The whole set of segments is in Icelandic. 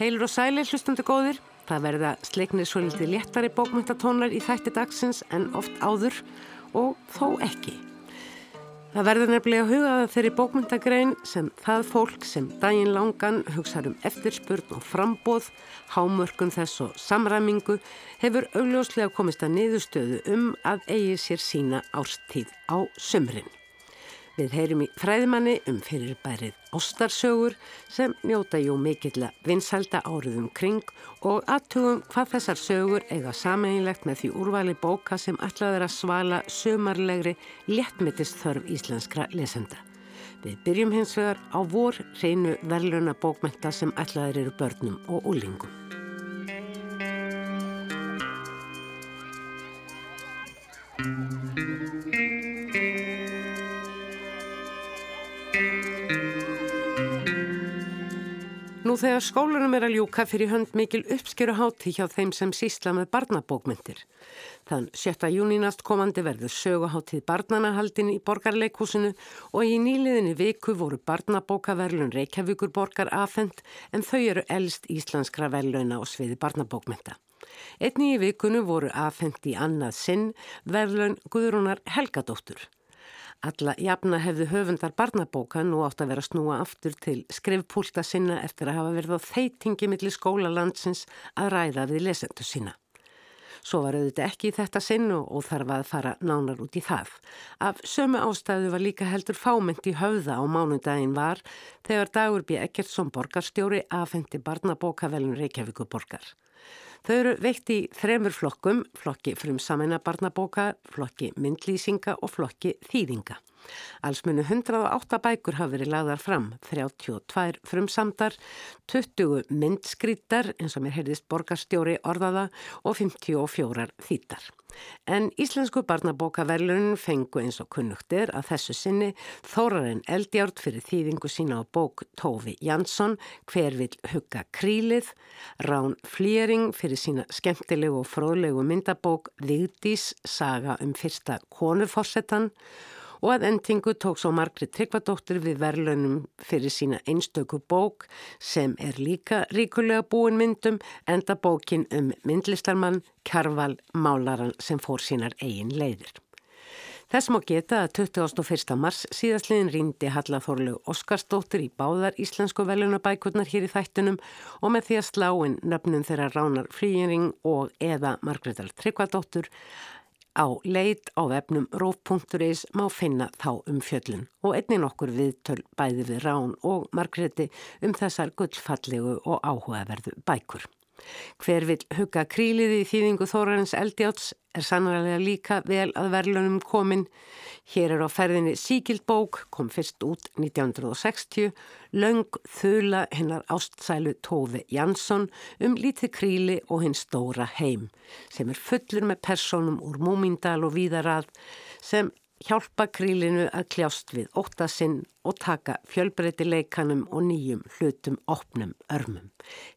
Heilur og sæli hlustundu góðir. Það verða sleiknir svo litið léttari bókmyndatónar í þætti dagsins en oft áður og þó ekki. Það verður nefnilega að huga það þeirri bókmyndagrein sem það fólk sem daginn langan hugsaður um eftirspurn og frambóð, hámörkun þess og samræmingu hefur augljóslega komist að niðurstöðu um að eigi sér sína árstíð á sömrinn. Við heyrim í fræðimanni um fyrirbærið Óstarsögur sem njóta jú mikill að vinsælda áriðum kring og aðtugum hvað þessar sögur eiga sameinlegt með því úrvali bóka sem ætlaður að svala sömarlegri léttmittist þörf íslenskra lesenda. Við byrjum hins vegar á vor reynu verðluna bókmenta sem ætlaður eru börnum og úlingum. Nú þegar skólanum er að ljúka fyrir hönd mikil uppskeru hátti hjá þeim sem sísla með barnabókmyndir. Þann 7. júninast komandi verður söguháttíð barnanahaldin í borgarleikúsinu og í nýliðinni viku voru barnabókaverlun Reykjavíkur borgar afhengt en þau eru elst íslenskra verluna og sviði barnabókmynda. Einni í vikunu voru afhengt í annað sinn verlun Guðrúnar Helgadóttur. Alla jafna hefðu höfundar barnabóka nú átt að vera snúa aftur til skrifpúlta sinna eftir að hafa verið á þeitingi millir skólalandsins að ræða við lesendu sína. Svo var auðvitað ekki í þetta sinn og þarf að fara nánar út í það. Af sömu ástæðu var líka heldur fámynd í höfða á mánundaginn var þegar Dagur B. Ekkertsson borgarstjóri afhendi barnabókavelun Reykjavíku borgar. Þau eru veikt í þremur flokkum, flokki frum samæna barnabóka, flokki myndlýsinga og flokki þýðinga. Alls munu 108 bækur hafa verið lagðar fram, 32 frumsamdar, 20 myndskrítar eins og mér heyrðist borgarstjóri orðaða og 54 þýtar. En Íslensku barnabókaverlunin fengu eins og kunnugtir að þessu sinni Þórarinn Eldjárt fyrir þýðingu sína á bók Tófi Jansson, Hver vil hugga krílið, Rán Flýring fyrir sína skemmtilegu og fróðlegu myndabók Vigdís, saga um fyrsta konuforsetan og að endingu tók svo Margrit Tryggvadóttir við verðlunum fyrir sína einstöku bók sem er líka ríkulega búin myndum enda bókin um myndlistarmann Kjarval Málaran sem fór sínar eigin leiðir. Þess má geta að 21. mars síðastliðin rýndi Hallathorlu Óskarsdóttir í báðar íslensku velunabækurnar hér í þættunum og með því að sláinn nöfnum þeirra Ránar Flýjering og eða Margreðar Tryggvadóttur Á leit á vefnum róf.is má finna þá um fjöllun og einnig nokkur viðtöl bæði við Rán og Margreti um þessar gullfallegu og áhugaverðu bækur. Hver vil hugga kríliði í þýðingu Þórarins Eldjáts er sannarlega líka vel að verðlunum komin. Hér er á ferðinni Síkildbók, kom fyrst út 1960, Laung Þula hennar ástsælu Tófi Jansson um lítið kríli og hinn stóra heim sem er fullur með personum úr Múmindal og Víðarað sem hjálpa krílinu að kljást við óttasinn og taka fjölbreytileikanum og nýjum hlutum opnum örmum.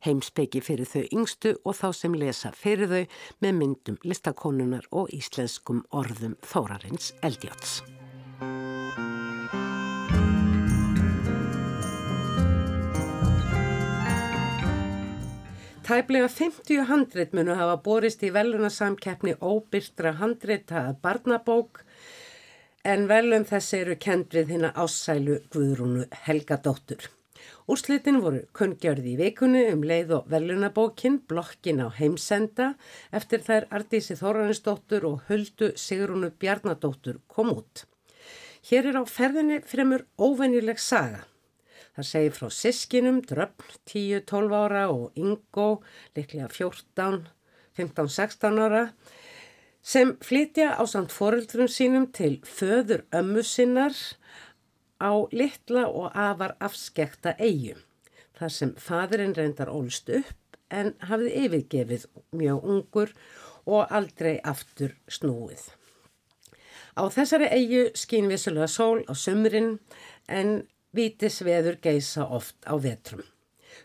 Heimspeki fyrir þau yngstu og þá sem lesa fyrir þau með myndum listakonunar og íslenskum orðum Þórarins Eldjáts. Tæplega 50 handrit munu hafa borist í velunarsamkeppni óbyrtra handritaða barnabók en velum þessi eru kend við hérna ássælu Guðrúnu Helgadóttur. Úrslitin voru kunngjörði í vikunni um leið og velunabókin Blokkin á heimsenda eftir þær Ardísi Þóranisdóttur og Huldu Sigrúnu Bjarnadóttur kom út. Hér er á ferðinni fremur óvenjuleg saga. Það segir frá sískinum, dröfn 10-12 ára og Ingo, liklega 14, 15-16 ára sem flytja á samt foreldrum sínum til föður ömmu sinnar á litla og afar afskekta eigum. Þar sem fadurinn reyndar ólst upp en hafði yfirgefið mjög ungur og aldrei aftur snúið. Á þessari eigu skýn vissulega sól á sömurinn en vítisveður geisa oft á vetrum.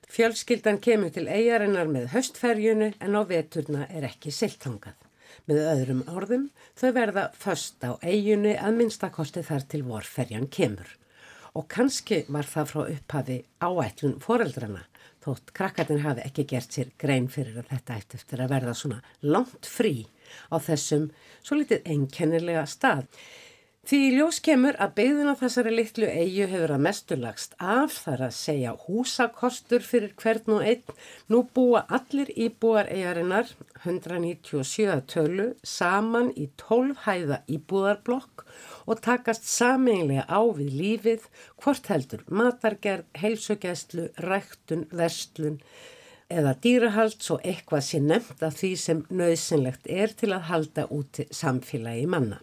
Fjölskyldan kemur til eigarinnar með höstferjunu en á veturna er ekki siltangað. Með öðrum orðum þau verða först á eiginu að minnstakosti þar til vorferjan kemur. Og kannski var það frá upphafi áætlun foreldrana. þótt krakkarnir hafi ekki gert sér grein fyrir að þetta eitt eftir að verða svona langt frí á þessum svo litið einkennilega stað. Því ljós kemur að byggðin á þessari litlu eigu hefur að mesturlagst af þar að segja húsakostur fyrir hvern og einn. Nú búa allir íbúar eigarinnar 197 tölu saman í 12 hæða íbúðarblokk og takast sameinlega á við lífið hvort heldur matargerð, heilsugæslu, ræktun, vestlun eða dýrahald svo eitthvað sé nefnt af því sem nöðsynlegt er til að halda út samfélagi manna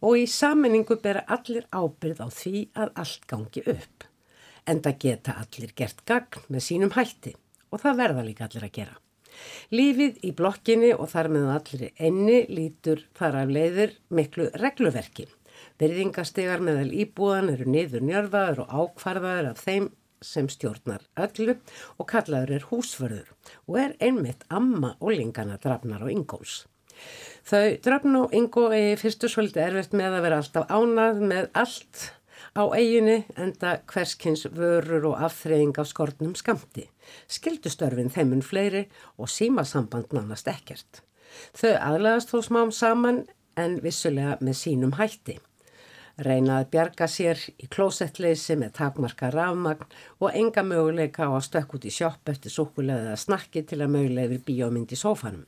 og í sammenningu bera allir ábyrð á því að allt gangi upp. En það geta allir gert gagn með sínum hætti og það verða líka allir að gera. Lífið í blokkinni og þar með allir enni lítur þar af leiðir miklu regluverki. Verðingastegar meðal íbúðan eru niður njörfaður og ákvarðaður af þeim sem stjórnar öllu og kallaður er húsförður og er einmitt amma og lingana drafnar á ingóls. Þau drafn og yngo eigi fyrstu svolítið erfitt með að vera alltaf ánað með allt á eiginu enda hverskins vörur og afþreying af skortnum skamti. Skildustörfin þeimun fleiri og símasamband nánast ekkert. Þau aðlæðast þó smám saman en vissulega með sínum hætti. Reynað bjarga sér í klósettleysi með takmarka rafmagn og enga möguleika á að stökk út í sjopp eftir súkulega snakki til að mögulega yfir bíómynd í sófanum.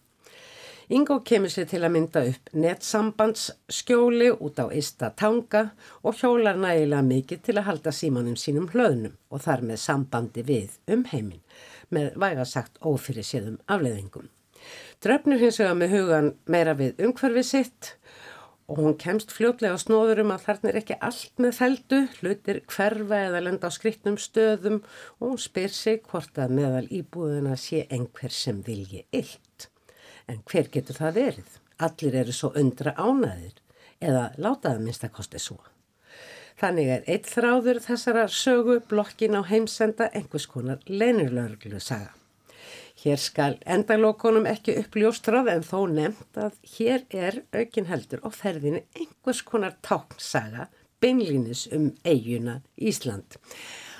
Ingo kemur sér til að mynda upp netsambandsskjóli út á Ísta tanga og hjólar nægilega mikið til að halda símanum sínum hlöðnum og þar með sambandi við um heiminn með vægasagt ófyrir séðum afleðingum. Dröfnur hins vegar með hugan meira við umhverfið sitt og hún kemst fljótlega á snóður um að þarna er ekki allt með feldu, hlutir hverfa eða lenda á skrittnum stöðum og hún spyr sig hvort að meðal íbúðuna sé einhver sem vilji illt. En hver getur það verið? Allir eru svo undra ánaðir eða látaða minnst að kosti svo. Þannig er eitt þráður þessara sögu blokkin á heimsenda einhvers konar leinurlörglu saga. Hér skal endalókonum ekki uppljóstrað en þó nefnt að hér er aukin heldur og ferðinu einhvers konar táknsaga beinlínis um eiguna Ísland.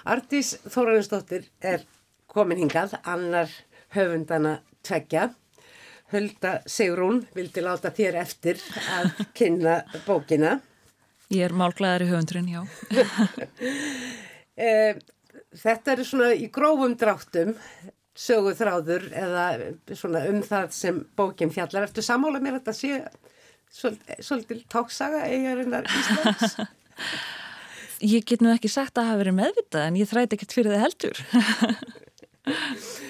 Artís Þórarinsdóttir er komin hingað, annar höfundana tveggja Hulda Sigrún vildi láta þér eftir að kynna bókina. Ég er málglæðar í höfundurinn, já. Eh, þetta eru svona í grófum dráttum sögu þráður eða svona um það sem bókin fjallar. Eftir samála mér að þetta sé svolítið tóksaga eigarinnar Íslands? Ég get nú ekki sagt að það hafi verið meðvitað en ég þræti ekkert fyrir það heldur.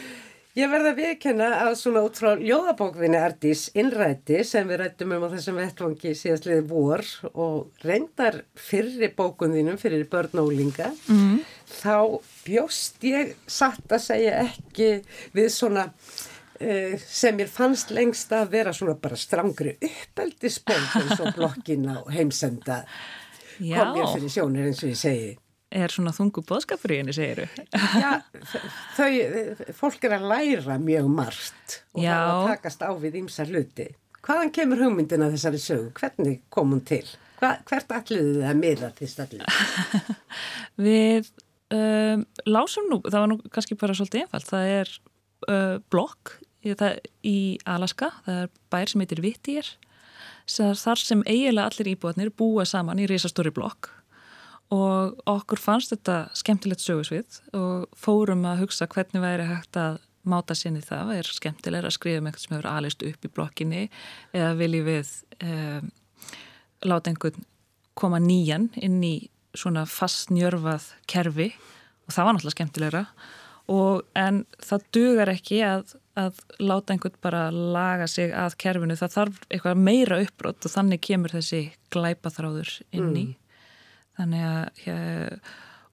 Ég verða að viðkenna að svona út frá ljóðabókvinni Ardís innræti sem við rættum um á þessum vettvangi síðastliði vor og reyndar fyrri bókunðinum fyrir börnólinga mm. þá bjóst ég satt að segja ekki við svona uh, sem mér fannst lengst að vera svona bara strangri uppeldisbók eins og blokkina og heimsenda kom mér fyrir sjónir eins og ég segi er svona þungu boðskapur í henni, segiru? Já, þau, fólk er að læra mjög margt og Já. það að takast á við ímsa hluti. Hvaðan kemur hugmyndin að þessari sögu? Hvernig kom hún til? Hva, hvert alliðu það að miða til stallinu? við um, lásum nú, það var nú kannski bara svolítið einfalt, það er uh, blokk í, í Alaska, það er bær sem heitir Vittir, þar sem eiginlega allir íbúatnir búa saman í risastóri blokk og okkur fannst þetta skemmtilegt sögursvið og fórum að hugsa hvernig væri hægt að máta sinni það, er skemmtilega að skrifa um eitthvað sem hefur alist upp í blokkinni eða viljið við eh, láta einhvern koma nýjan inn í svona fastnjörfað kerfi? Og það var náttúrulega skemmtilegra. Og en það dugar ekki að, að láta einhvern bara laga sig að kerfinu, það þarf eitthvað meira uppbrott og þannig kemur þessi glæpaþráður inn í mm þannig að hér,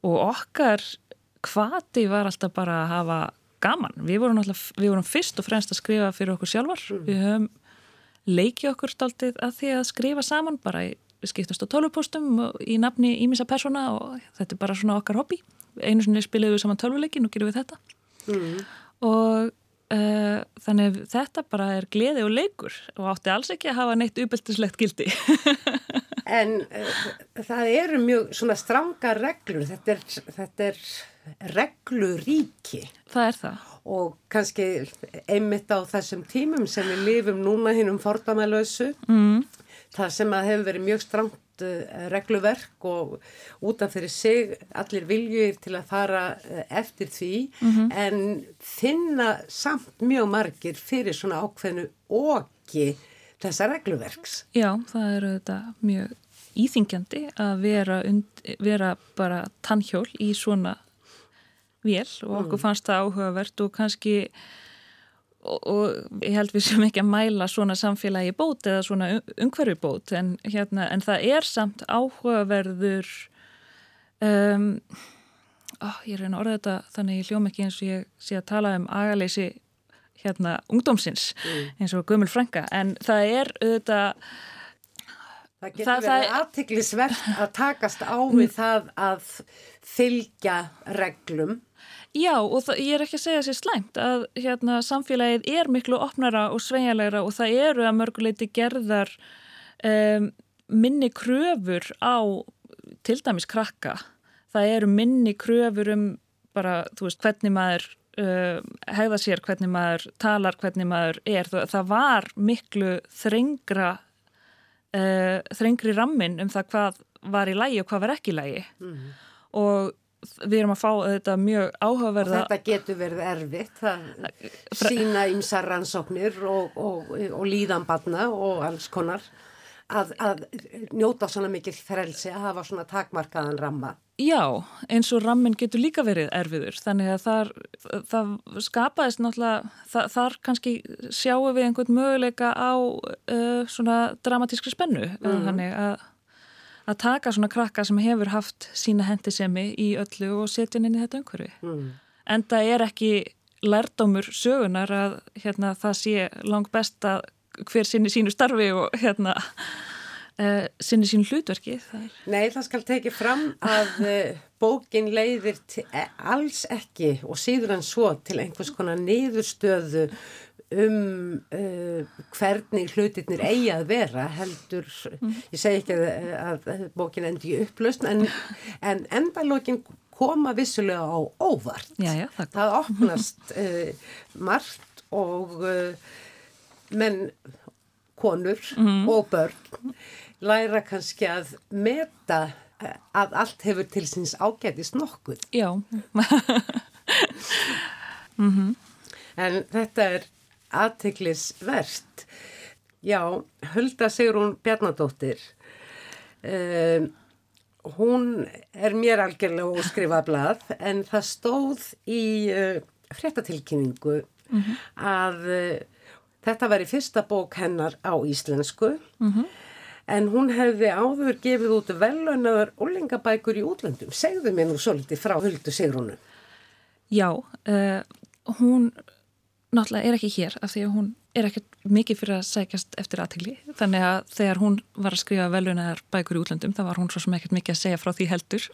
og okkar hvati var alltaf bara að hafa gaman, við vorum, alltaf, við vorum fyrst og fremst að skrifa fyrir okkur sjálfar. Mm. við höfum leikið okkur stáltið að því að skrifa saman bara í, við skiptumst á tölvupóstum í nafni ímissa persóna og þetta er bara svona okkar hobby. Einu sinni spiliðu við saman tölvuleikin og gerum við þetta. Mm. og uh, þannig þetta bara er gleði og leikur og átti alls ekki að hafa neitt uppeltislegt gildi en uh, það eru mjög svona stranga reglur þetta er, þetta er regluríki. Það er það. Og kannski einmitt á þessum tímum sem við lifum núna hinn um fordamælausu, mm. það sem að hefur verið mjög strangt uh, regluverk og útan fyrir sig allir viljur til að fara uh, eftir því mm -hmm. en finna samt mjög margir fyrir svona ákveðnu oki þessa regluverks. Já, það eru þetta mjög íþingjandi að vera, und, vera bara tannhjól í svona vél og okkur mm. fannst það áhugavert og kannski og, og ég held við sem ekki að mæla svona samfélagi bót eða svona umhverfi bót en, hérna, en það er samt áhugaverður um, ó, ég reyna orða þetta þannig ég hljóma ekki eins og ég sé að tala um agaleysi hérna ungdómsins mm. eins og Guðmul Franka en það er auðvitað Það getur það, verið aðtiklisvert að takast á við það að fylgja reglum. Já og það, ég er ekki að segja sér slæmt að hérna, samfélagið er miklu opnara og sveigjarlegra og það eru að mörguleiti gerðar um, minni kröfur á til dæmis krakka. Það eru minni kröfur um bara, þú veist, hvernig maður uh, hegða sér, hvernig maður talar, hvernig maður er. Það, það var miklu þrengra uh, þrengri rammin um það hvað var í lægi og hvað var ekki í lægi mm og við erum að fá þetta mjög áhugaverða og þetta getur verið erfitt sína ymsar rannsóknir og, og, og líðanbanna og alls konar að, að njóta svona mikil frelsi að hafa svona takmarkaðan ramma Já, eins og rammin getur líka verið erfiður, þannig að þar, það skapaðist náttúrulega, það, þar kannski sjáum við einhvern möguleika á uh, svona dramatískri spennu, mm. þannig að, að taka svona krakka sem hefur haft sína hendisemi í öllu og setja inn í þetta umhverfi. Mm. En það er ekki lærdómur sögunar að hérna, það sé langt best að hver sinni sínu starfi og hérna uh, sinni sín hlutverki það Nei, það skal tekið fram að uh, bókin leiðir e, alls ekki og síður en svo til einhvers konar niðurstöðu um uh, hvernig hlutirnir eigi að vera heldur, mm. ég segi ekki að, að bókin endi upplöst en, en endalókin koma vissulega á óvart. Já, já, það, það opnast margt og menn konur mm. og börn læra kannski að meta að allt hefur til síns ágætist nokkuð. Já. mm -hmm. En þetta er aðteglisvert. Já, Hulda Sigrún Bjarnadóttir, um, hún er mér algjörlega óskrifað blað en það stóð í uh, fréttatilkynningu mm -hmm. að uh, þetta var í fyrsta bók hennar á íslensku. Mm en hún hefði áður gefið út velaunaðar úlingabækur í útlöndum. Segðu mér nú svolítið frá Huldu Sigrúnu. Já, uh, hún náttúrulega er ekki hér af því að hún er ekki mikið fyrir að sækjast eftir aðtegli. Þannig að þegar hún var að skrifa velaunaðar bækur í útlöndum þá var hún svo sem ekkert mikið að segja frá því heldur.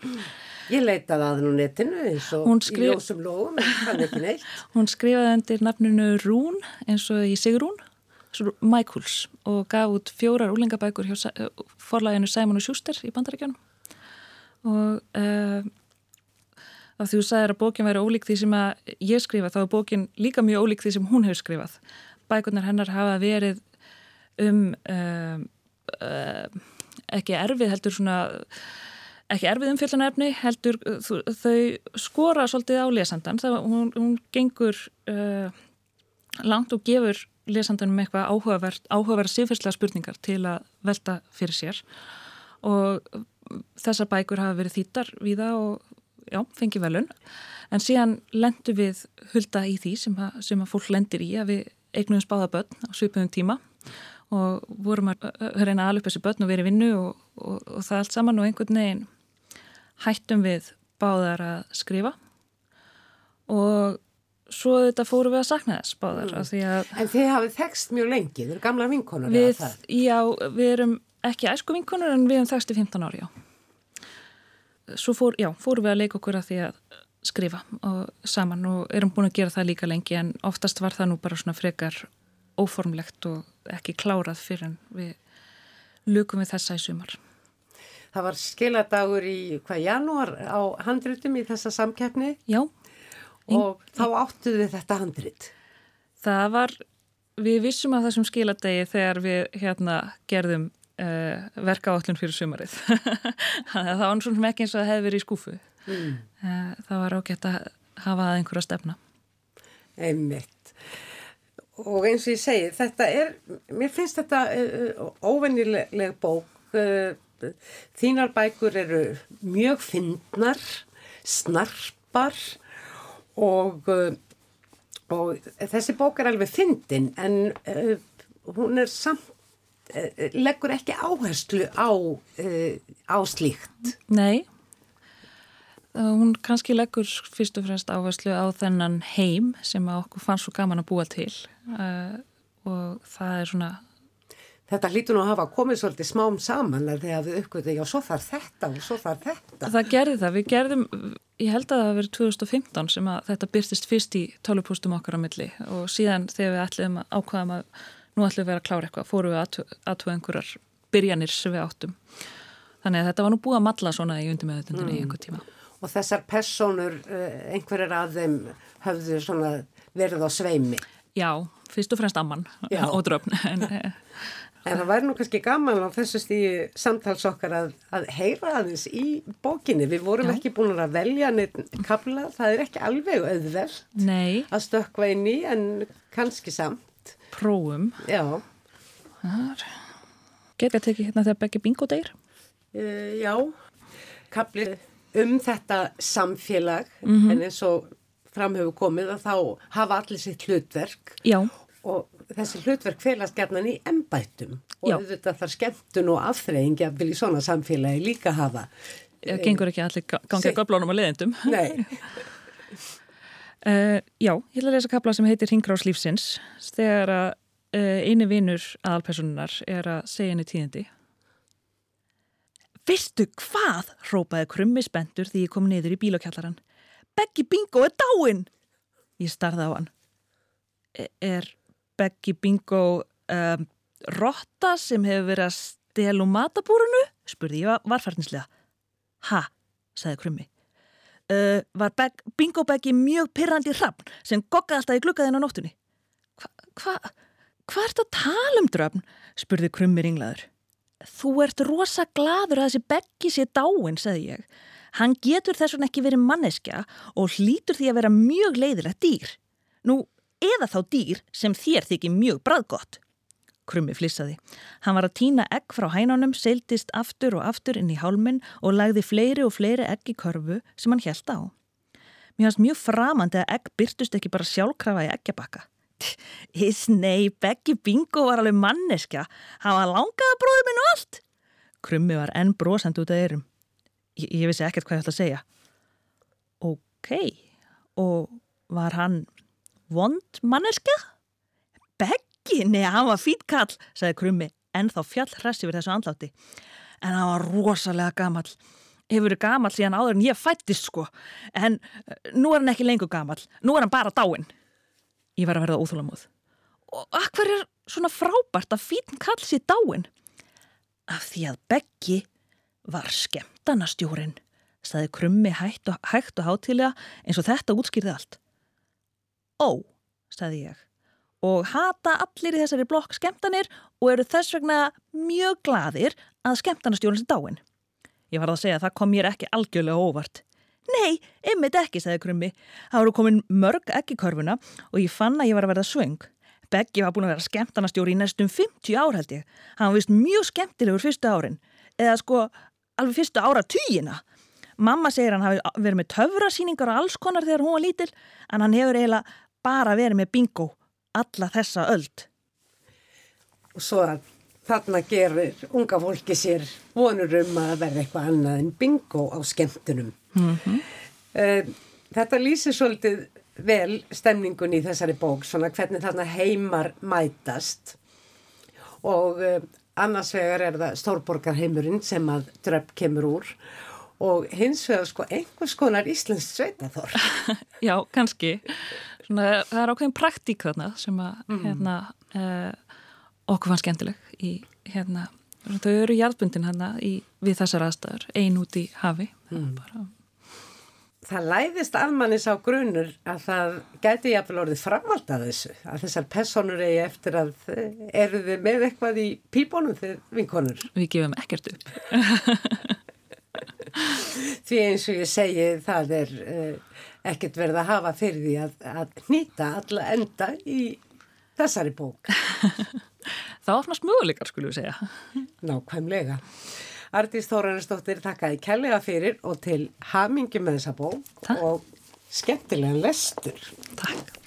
Ég leitaði að hún netinu eins og skrif... í ljósum lóðum en kann ekki neitt. Hún skrifaði endur nafninu Rún eins og í Sigrún Michaels og gaf út fjórar úlingabækur hjá forlæginu Simon og Schuster í bandaríkjónum og uh, af því þú sagðir að bókin væri ólík því sem að ég skrifa þá er bókin líka mjög ólík því sem hún hefur skrifað bækunar hennar hafa verið um uh, uh, ekki erfið heldur svona ekki erfið umfjöldunarefni heldur þau skora svolítið á lesandan þá hún, hún gengur langt og gefur lesandunum eitthvað áhugaverð, áhugaverð síðfyrslega spurningar til að velta fyrir sér. Og þessar bækur hafa verið þýttar við það og já, fengi velun en síðan lendu við hulda í því sem að, sem að fólk lendir í að við eignum spáða börn á svipum tíma og vorum að reyna að alveg þessi börn og verið vinnu og, og, og það allt saman og einhvern veginn hættum við báðar að skrifa. Og svo þetta fóru við að sakna þess báðar mm. En þið hafið þekst mjög lengi, þið eru gamla vinkonur við, Já, við erum ekki æsku vinkonur en við erum þekst í 15 ári, já. Svo fór, já, fóru við að leika okkur að því að skrifa og, saman og erum búin að gera það líka lengi en oftast var það nú bara svona frekar óformlegt og ekki klárað fyrir en við lukum við þessa í sumar það var skiladagur í hvað janúar á handritum í þessa samkeppni Já. og þá áttuðu við þetta handrit. Það var, við vissum að þessum skiladegi þegar við hérna gerðum uh, verkaállun fyrir sumarið. það var svona ekki eins og það hefði verið í skúfu. Mm. Uh, það var ágætt að hafa það einhverja stefna. Einmitt. Og eins og ég segi, þetta er, mér finnst þetta uh, óvennileg bók. Þínar bækur eru mjög fyndnar, snarpar og og þessi bók er alveg fyndin en uh, hún er samt uh, leggur ekki áherslu á, uh, á slíkt. Nei. Hún kannski leggur fyrst og fremst áherslu á þennan heim sem okkur fannst svo gaman að búa til og það er svona Þetta hlýtur nú að hafa komið svolítið smám saman þegar við uppgötum, já svo þarf þetta og svo þarf þetta. Það gerði það, við gerðum, ég held að það var verið 2015 sem að þetta byrstist fyrst í tölupústum okkar á milli og síðan þegar við ætlum að ákvaðum að nú ætlum við að klára eitthvað, fóru við aðtöða einhverjar byrjanir sem við áttum. Þannig að þetta var nú búið að matla svona í undir meðutundinni mm. í einhver tíma. Og þessar personur, eh, einhverjar af þeim höfðu verið á sveimi? Já, fyrst og fremst amman og dröfn, en eh, En það væri nú kannski gaman á þessu stíði samtals okkar að, að heyra aðeins í bókinni. Við vorum Já. ekki búin að velja neitt kabla, það er ekki alveg auðveld Nei. að stökka inn í en kannski samt. Prófum. Já. Getur að tekið hérna þegar begge bingo deyr? Uh, já, kabli um þetta samfélag mm -hmm. en eins og framhefur komið að þá hafa allir sitt hlutverk. Já. Og þessi hlutverk felast gerðan í embættum og þetta þarf skemmtun og afþreying að vilja svona samfélagi líka hafa. Það gengur ekki allir gangið göblónum og leðendum. Nei. uh, já, ég ætla að lesa kapla sem heitir Ringgrás lífsins þegar að uh, eini vinnur aðalpersonunar er að segja henni tíðindi. Vistu hvað? rópaði krummi spendur því ég kom niður í bílokjallaran. Beggi bingo er dáinn! Ég starði á hann. E er Beggi Bingo um, rotta sem hefur verið að stelu matabúrunu? spurði ég varfærdinslega. Ha, sagði Krummi. Uh, var Beg, Bingo Beggi mjög pyrrandi hrappn sem goggaði alltaf í glukkaðinn á nóttunni? Hva, hva, hvað ert að tala um dröfn? spurði Krummi ringlaður. Þú ert rosa gladur að þessi Beggi sé dáin, sagði ég. Hann getur þess vegna ekki verið manneskja og hlýtur því að vera mjög leiðilegt dýr. Nú, eða þá dýr sem þér þykir mjög bræðgott. Krummi flissaði. Hann var að týna egg frá hænánum, seildist aftur og aftur inn í hálmin og lagði fleiri og fleiri egg í körfu sem hann held á. Mér fannst mjög framandi að egg byrtust ekki bara sjálfkrafa í eggjabakka. Is nei, Beggi Bingo var alveg manneskja. Hann var langaða bróður minn og allt. Krummi var enn brosand út af eirum. Ég, ég vissi ekkert hvað ég ætla að segja. Ok, og var hann Vond manneska? Beggi? Nei, hann var fít kall, sagði Krummi, en þá fjall hressi við þessu andlátti. En hann var rosalega gammal. Hefur verið gammal síðan áður en ég fættist sko. En eh, nú er hann ekki lengur gammal. Nú er hann bara dáinn. Ég var að verða óþúlamóð. Og akkur er svona frábært að fít kall sér dáinn? Af því að Beggi var skemmtanastjórin, sagði Krummi hægt og, hægt og hátilega eins og þetta útskýrði allt. Ó, sagði ég, og hata allir í þessari blokk skemmtanir og eru þess vegna mjög gladir að skemmtanastjórnum sem dáin. Ég var að segja að það kom mér ekki algjörlega óvart. Nei, ymmit ekki, sagði Krummi. Það voru komin mörg ekki körfuna og ég fann að ég var að verða svöng. Beggi var búin að vera skemmtanastjóri í næstum 50 ár held ég. Hann var vist mjög skemmtilegur fyrstu árin. Eða sko, alveg fyrstu ára týjina. Mamma segir hann hafi verið með töfrasýningar og alls konar þegar hún var lítil en hann hefur eiginlega bara verið með bingo alla þessa öld. Og svo að þarna gerir unga fólki sér vonur um að verða eitthvað annað en bingo á skemmtunum. Mm -hmm. Þetta lýsir svolítið vel stemningun í þessari bók, svona hvernig þarna heimar mætast og eh, annars vegar er það Stórborgarheimurinn sem að dröpp kemur úr og hins vegar sko einhvers konar Íslands sveitaþór. Já, kannski svona, það er ákveðin praktík þarna sem að mm. hérna, uh, okkur fann skemmtileg í hérna, þau eru jarðbundin hann við þessar aðstæður, ein út í hafi mm. bara... Það læðist aðmannis á grunur að það gæti jáfnvel orðið framvald að þessu, að þessar personur eigi eftir að eru þið með eitthvað í pípunum þegar vinkonur? Við gefum ekkert upp. Því eins og ég segi það er uh, ekkert verið að hafa fyrir því að, að nýta alla enda í þessari bók. Það opnast möguleikar skulum við segja. Nákvæmlega. Artís Þóraristóttir takkaði kellega fyrir og til hamingi með þessa bók Takk. og skemmtilega lestur. Takk.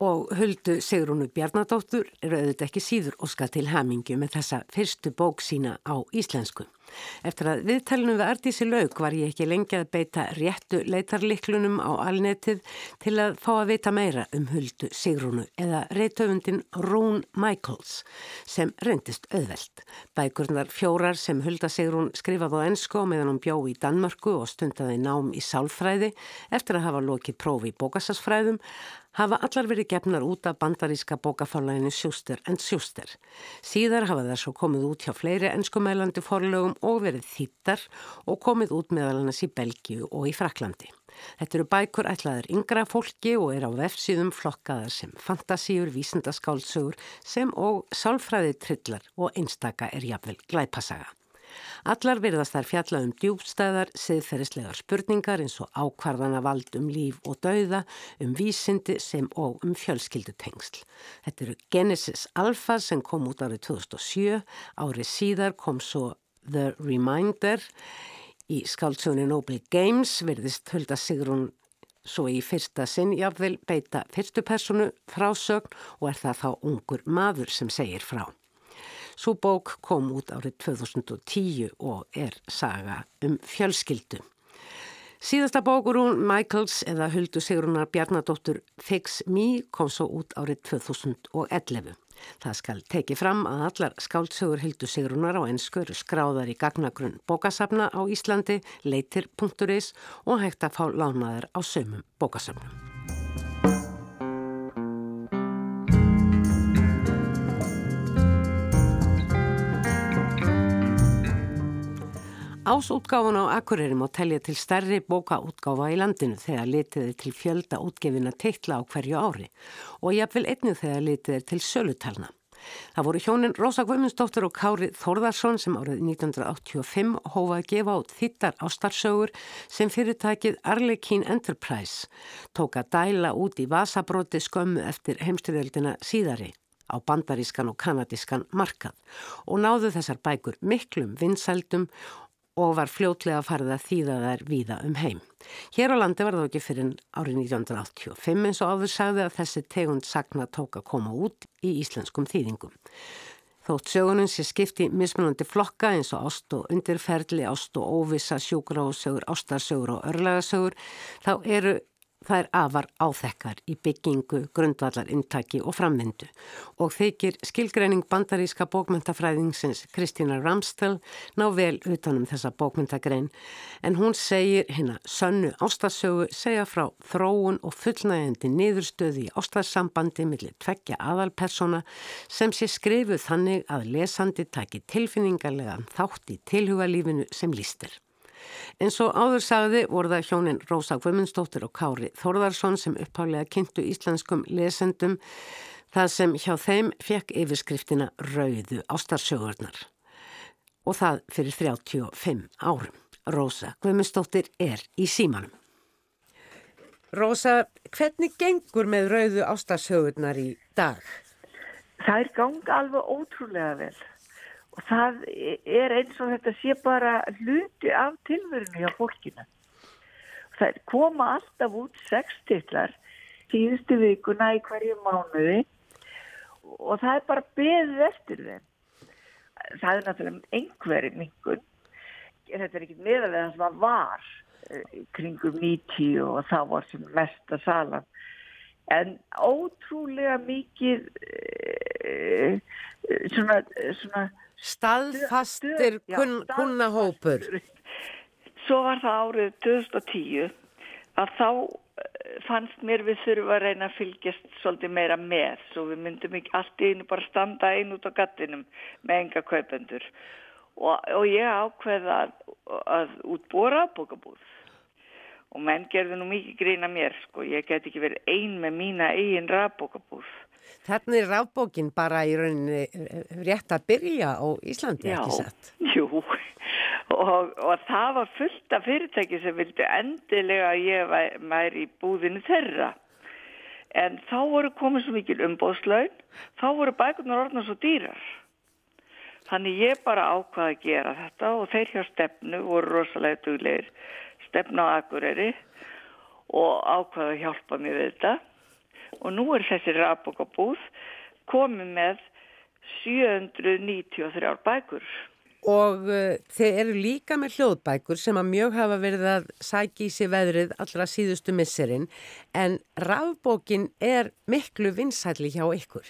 Og huldu Sigrúnu Bjarnadóttur eru auðvitað ekki síður og skal til hamingi með þessa fyrstu bók sína á íslensku. Eftir að viðtælunum við Artísi laug var ég ekki lengi að beita réttu leitarliklunum á alnetið til að fá að vita meira um huldu Sigrúnu eða reytöfundin Rún Michaels sem reyndist auðveld. Bækurnar fjórar sem hulda Sigrún skrifaði á ennsku meðan hún bjó í Danmörku og stundaði nám í sálfræði eftir að hafa lokið prófi í bókasasfræðum hafa allar verið gefnar út af bandaríska bókafálæginu Sjúster en Sjúster. Síðar hafa þær svo komið út hjá fleiri ennskumælandi forlögum og verið þýttar og komið út meðal hannas í Belgíu og í Fraklandi. Þetta eru bækur ætlaður yngra fólki og er á vefsíðum flokkaðar sem fantasíur, vísindaskálsugur sem og sálfræði trillar og einstaka er jafnvel glæpasaga. Allar virðast þær fjalla um djúbstæðar, siðferðislegar spurningar eins og ákvarðana vald um líf og dauða, um vísindi sem og um fjölskyldutengsl. Þetta eru Genesis Alpha sem kom út árið 2007, árið síðar kom svo The Reminder. Í skáltsjónu Noble Games virðist hölda Sigrun svo í fyrsta sinn jáfnvel beita fyrstu personu frásögn og er það þá ungur maður sem segir frá. Svo bók kom út árið 2010 og er saga um fjölskyldu. Síðasta bókur hún Michaels eða Huldu Sigrunar Bjarnadóttur Fix Me kom svo út árið 2011. Það skal teki fram að allar skáldsögur Huldu Sigrunar á ennsku eru skráðar í gagnagrunn bókasafna á Íslandi, leitir.is og hægt að fá lánaðar á sömum bókasafnum. Ásútgáfan á Akureyri má telja til stærri bókaútgáfa í landinu þegar litiði til fjölda útgefina teitla á hverju ári og jáfnvel einnig þegar litiði til sölutalna. Það voru hjónin Rósa Guðmundsdóttir og Kári Þórðarsson sem árið 1985 hófa að gefa át þittar ástarsögur sem fyrirtækið Arlequin Enterprise tók að dæla út í vasabróti skömmu eftir heimstyrjöldina síðari á bandarískan og kanadískan markað og náðu þessar bækur miklum vinsældum og var fljótlega farið að þýða þær víða um heim. Hér á landi var það ekki fyrir árið 1985 eins og áður sagði að þessi tegund sagna tók að koma út í íslenskum þýðingum. Þótt sögunum sé skipti mismunandi flokka eins og ást og undirferðli, ást og óvisa, sjúgráðsögur, ástarsögur og örlagasögur, þá eru Það er afar áþekkar í byggingu, grundvallar, intaki og framvindu og þykir skilgreining bandaríska bókmyndafræðingsins Kristína Ramstel ná vel utanum þessa bókmyndagrein en hún segir hérna sönnu ástasögu segja frá þróun og fullnægjandi niðurstöði í ástarsambandi millir tveggja aðalpersona sem sé skrifuð þannig að lesandi taki tilfinningarlega þátt í tilhugalífinu sem lístir. En svo áður sagði voru það hjónin Rósa Guðmundsdóttir og Kári Þorðarsson sem upphálega kynntu íslenskum lesendum það sem hjá þeim fekk yfirskriftina Rauðu ástarsjóðurnar og það fyrir 35 árum. Rósa Guðmundsdóttir er í símanum. Rósa, hvernig gengur með Rauðu ástarsjóðurnar í dag? Það er ganga alveg ótrúlega vel og það er eins og þetta sé bara hluti af tilverinu hjá fólkinu. Það koma alltaf út sex tillar síðustu vikuna í hverju mánuði og það er bara beðið eftir þeim. Það er náttúrulega einhverjum mingun, þetta er ekki meðalega það sem það var eh, kringum 90 og það var sem mesta salan en ótrúlega mikið e, svona, svona Staðfastir kun, kunnahópur. Svo var það árið 2010 að þá eh, fannst mér við þurfum að reyna að fylgjast svolítið meira með. Svo við myndum ekki allt í einu bara standa einn út á gattinum með enga kaupendur. Og, og ég ákveða að, að útbóra bókabúð. Og menn gerðu nú mikið grína mér sko, ég get ekki verið ein með mína eigin rafbókabúð. Þannig er rafbókin bara í rauninni eh, rétt að byrja á Íslandi, Já, ekki satt? Jú, og, og það var fullt af fyrirtæki sem vildi endilega að ég væri í búðinu þeirra. En þá voru komið svo mikil umbóðslaun, þá voru bækunar orðna svo dýrar. Þannig ég bara ákvaði að gera þetta og þeir hjá stefnu voru rosalega dugleir stefna á Akureyri og ákvaði að hjálpa mér við þetta. Og nú er þessi rafbókabúð komið með 793 bækur. Og uh, þeir eru líka með hljóðbækur sem að mjög hafa verið að sækja í sig veðrið allra síðustu misserinn en rafbókin er miklu vinsætli hjá ykkur.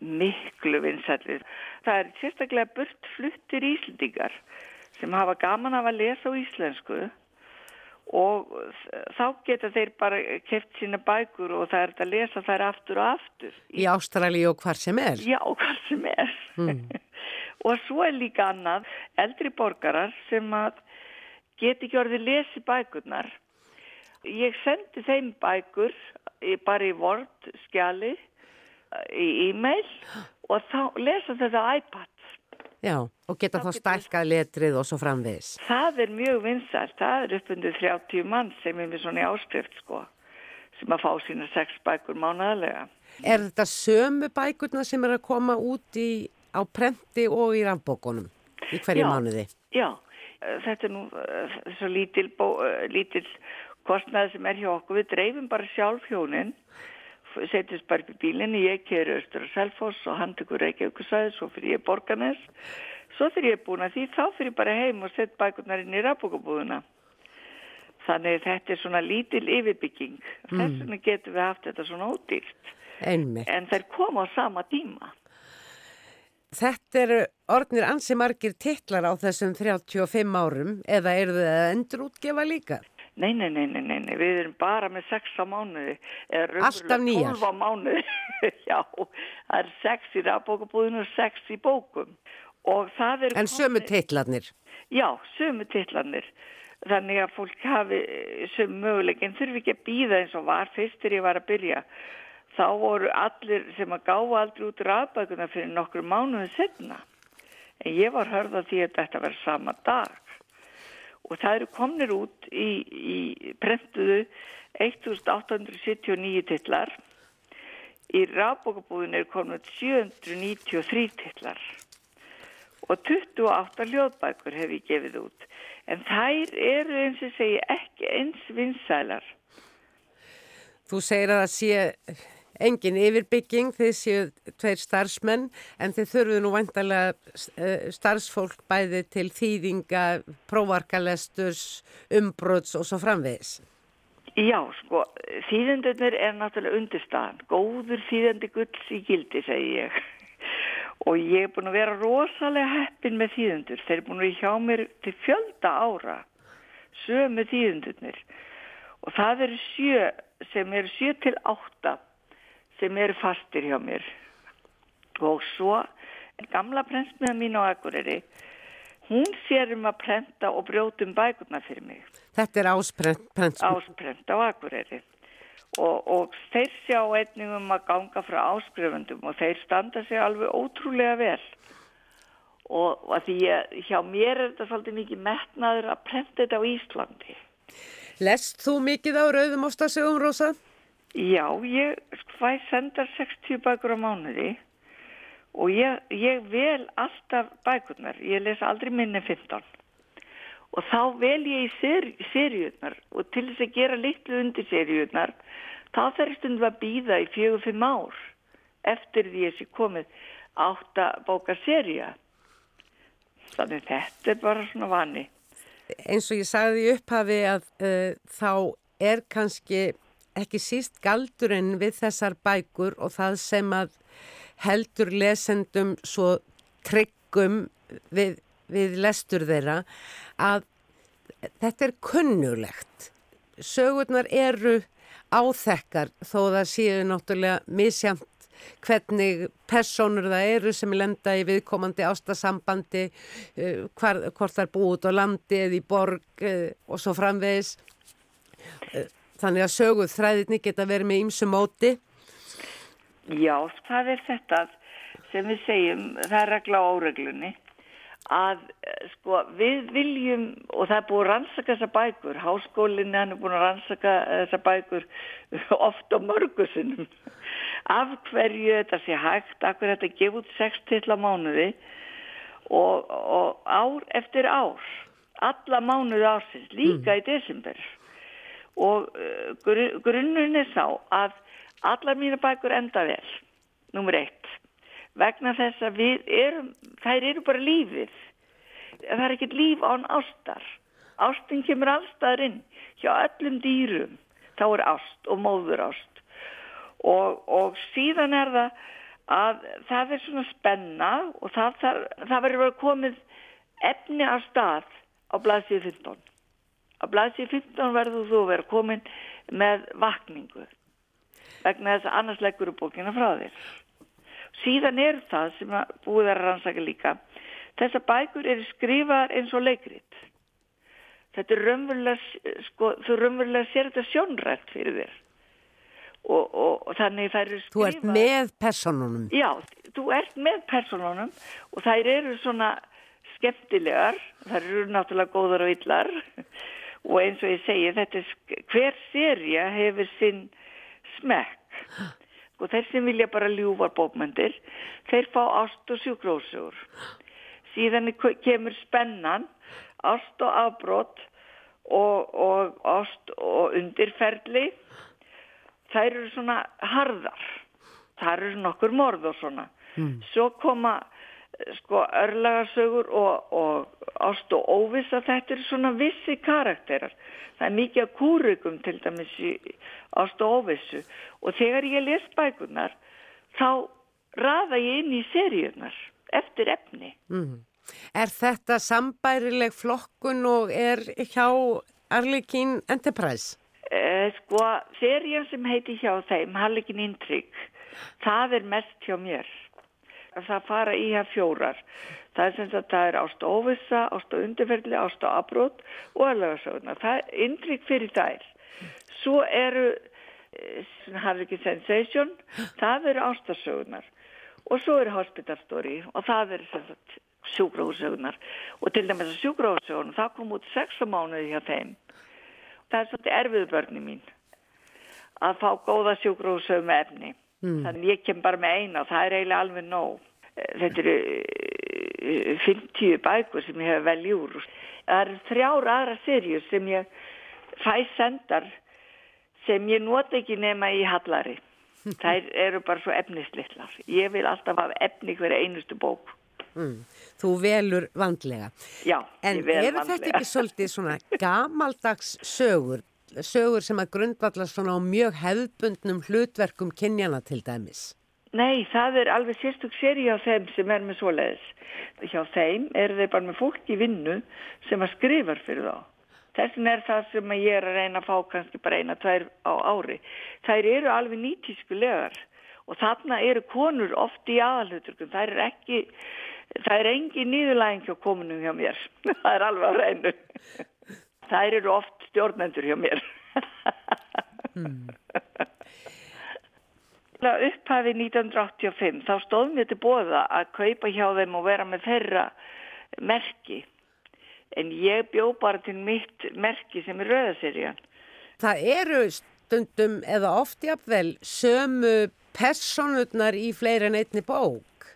Miklu vinsætli. Það er sérstaklega burt fluttir íslendingar sem hafa gaman af að lesa á íslensku og þá geta þeir bara keft sína bækur og það er að lesa þær aftur og aftur. Í Ástrali og hvar sem er? Já, hvar sem er. Mm. og svo er líka annað eldri borgarar sem að geti ekki orðið lesi bækurnar. Ég sendi þeim bækur bara í vord skjali í e-mail og þá lesa þetta iPad. Já, og geta þá stælkað letrið og svo framvegis. Það er mjög vinsalt. Það er uppundu 30 mann sem er með svona áskrift sko, sem að fá sína sex bækur mánaðlega. Er þetta sömu bækurna sem er að koma út í, á prenti og í rafbókunum í hverju mánuði? Já, þetta er nú uh, svo lítil, bó, uh, lítil kostnæði sem er hjá okkur. Við dreifum bara sjálf hjónin, setjast bara upp í bílinni, ég keri austur á Selfoss og hann tekur Reykjavíkusæði, svo fyrir ég borganes. Svo fyrir ég búin að því, þá fyrir ég bara heim og sett bækurnar inn í rafbókabúðuna. Þannig þetta er svona lítil yfirbygging. Þess vegna getum við haft þetta svona ódýrt. Einmitt. En þær koma á sama tíma. Þetta eru orðnir ansi margir titlar á þessum 35 árum eða eru þið að endur útgefa líka? Nei, nei, nei, nei, nei, við erum bara með sex á mánuði. Alltaf nýjar? 12 á mánuði. Já, það er sex í rafbókabúðinu og sex í bókum. En sömu titlarnir? Já, sömu titlanir. Þannig að fólk hafi sömu möguleikin þurfi ekki að býða eins og var fyrst þegar ég var að byrja. Þá voru allir sem að gáfa aldrei út rafbækuna fyrir nokkur mánuði setna. En ég var hörða því að þetta verði sama dag. Og það eru komnir út í, í prentuðu 1879 titlar. Í rafbókabúðinu er komin 793 titlar og 28 hljóðbækur hef ég gefið út. En þær eru eins og segi ekki eins vinsælar. Þú segir að það sé engin yfirbygging, þið séu tveir starfsmenn en þið þurfuðu nú vantarlega eh, starfsfólk bæði til þýðinga, prófarkalesturs, umbrots og svo framvegis. Já, sko, þýðendurnir er náttúrulega undirstaðan. Góður þýðendi gulls í gildi, segi ég. Og ég er búin að vera rosalega heppin með þýðendur. Þeir er búin að hjá mér til fjölda ára, sömu þýðendurnir. Og það eru sjö, sem eru sjö til átta, sem eru fastir hjá mér. Og svo, gamla prensmiða mín á Akureyri, hún sér um að prenta og brjótum bækurna fyrir mig Þetta er ásprent. ásprent á Akureyri og, og þeir sjá einnig um að ganga frá áskrifundum og þeir standa sig alveg ótrúlega vel og, og því að hjá mér er þetta svolítið mikið metnaður að prenta þetta á Íslandi. Lest þú mikið á rauðum ástasögum, Rósa? Já, ég fæ senda 60 bækur á mánuði og ég, ég vel alltaf bækurnar, ég les aldrei minni 15 og þá vel ég í seri, seriunar og til þess að gera litlu undir seriunar þá þarf stundum að býða í fjögur fimm ár eftir því að sé komið átta bóka seria þannig þetta er bara svona vani. Eins og ég sagði upphafi að uh, þá er kannski ekki síst galdurinn við þessar bækur og það sem að heldur lesendum svo tryggum við, við lestur þeirra að þetta er kunnulegt. Sögurnar eru áþekkar þó það séu náttúrulega misjamt hvernig personur það eru sem lenda í viðkomandi ástasambandi, hvar, hvort það er búið út á landi eða í borg uh, og svo framvegis. Þannig að söguð þræðinni geta verið með ýmsu móti. Já, það er þetta sem við segjum, það er regla á óreglunni að sko við viljum og það er búin að rannsaka þessa bækur háskólinni hann er búin að rannsaka þessa bækur oft á mörgusunum af hverju þetta sé hægt af hverju þetta gefur út 6 til að mánuði og, og ár eftir ár alla mánuði ársins líka mm. í desember og uh, grunnurinn er sá að allar mína bækur enda vel nummer eitt vegna þess að við erum, þær eru bara lífið. Það er ekkert líf án ástar. Ástin kemur allstaðar inn hjá öllum dýrum. Þá er ást og móður ást. Og, og síðan er það að það er svona spenna og það, það, það verður komið efni á stað á blaðsíð 15. Á blaðsíð 15 verður þú að vera komin með vakningu vegna þess að annars leggur upp bókina frá þér. Síðan er það sem að búið að rannsaka líka. Þessar bækur eru skrifaðar eins og leikrit. Þetta er raunverulega, sko, þú raunverulega sér þetta sjónrætt fyrir þér. Og, og, og þannig það eru skrifað... Þú ert með personunum. Já, þú ert með personunum og þær eru svona skemmtilegar. Þær eru náttúrulega góðar og yllar og eins og ég segi, þetta er hver sérija hefur sinn smekk. Og þeir sem vilja bara ljúvar bókmyndir þeir fá ást og sjúkrósugur síðan kemur spennan ást og afbrott og, og ást og undirferli. Þær eru svona harðar. Þær eru nokkur morð og svona. Mm. svo koma sko örlagarsögur og, og ást og óvisa þetta eru svona vissi karakterar. Það er mikið að kúrugum til dæmis í ást og óvissu. Og þegar ég les bækunar þá raða ég inn í seríunar eftir efni. Mm. Er þetta sambærileg flokkun og er hjá Arlekin Enterprise? Eh, sko, serían sem heiti hjá þeim Arlekin Intrygg það er mest hjá mér það fara í hér fjórar. Það er sem sagt, það er ást og óvissa, ást og undirferðli, ást og abrót og alveg það er indrygg fyrir þær. Svo eru, har ekki sensation, það eru ástasögunar og svo eru hospital story og það eru sem sagt sjúgráðsögunar og til dæmis að sjúgráðsögunar, það kom út sex mánuði hjá þeim. Það er svolítið erfiðu börni mín að fá góða sjúgráðsögum efni. Mm. Þannig ég kem bara með eina og það er eiginlega alveg nóg þetta eru 50 eh, bækur sem ég hef velj úr. Það eru þrjár aðra serjur sem ég fæ sendar sem ég nota ekki nema í hallari þær eru bara svo efnislittlar ég vil alltaf hafa efni hverja einustu bók. Mm. Þú velur vandlega. Já, en eru þetta ekki svolítið svona gamaldags sögur sögur sem að grundvalla svona á mjög hefðbundnum hlutverkum kynjana til dæmis Nei, það er alveg sérstök séri á þeim sem er með svoleiðis. Hjá þeim er þeir bara með fólk í vinnu sem að skrifar fyrir þá. Þessin er það sem ég er að reyna að fá kannski bara eina, tvær á ári. Þær eru alveg nýtískulegar og þarna eru konur oft í aðalhuturkum. Það er ekki, það er engi nýðulæging hjá komunum hjá mér. það er alveg að reynu. Það eru oft stjórnendur hjá mér. mm upphafi 1985 þá stóðum við til bóða að kaupa hjá þeim og vera með þeirra merki. En ég bjó bara til mitt merki sem er rauðaserjan Það eru stundum eða oft jafnvel sömu personurnar í fleiri en einni bók.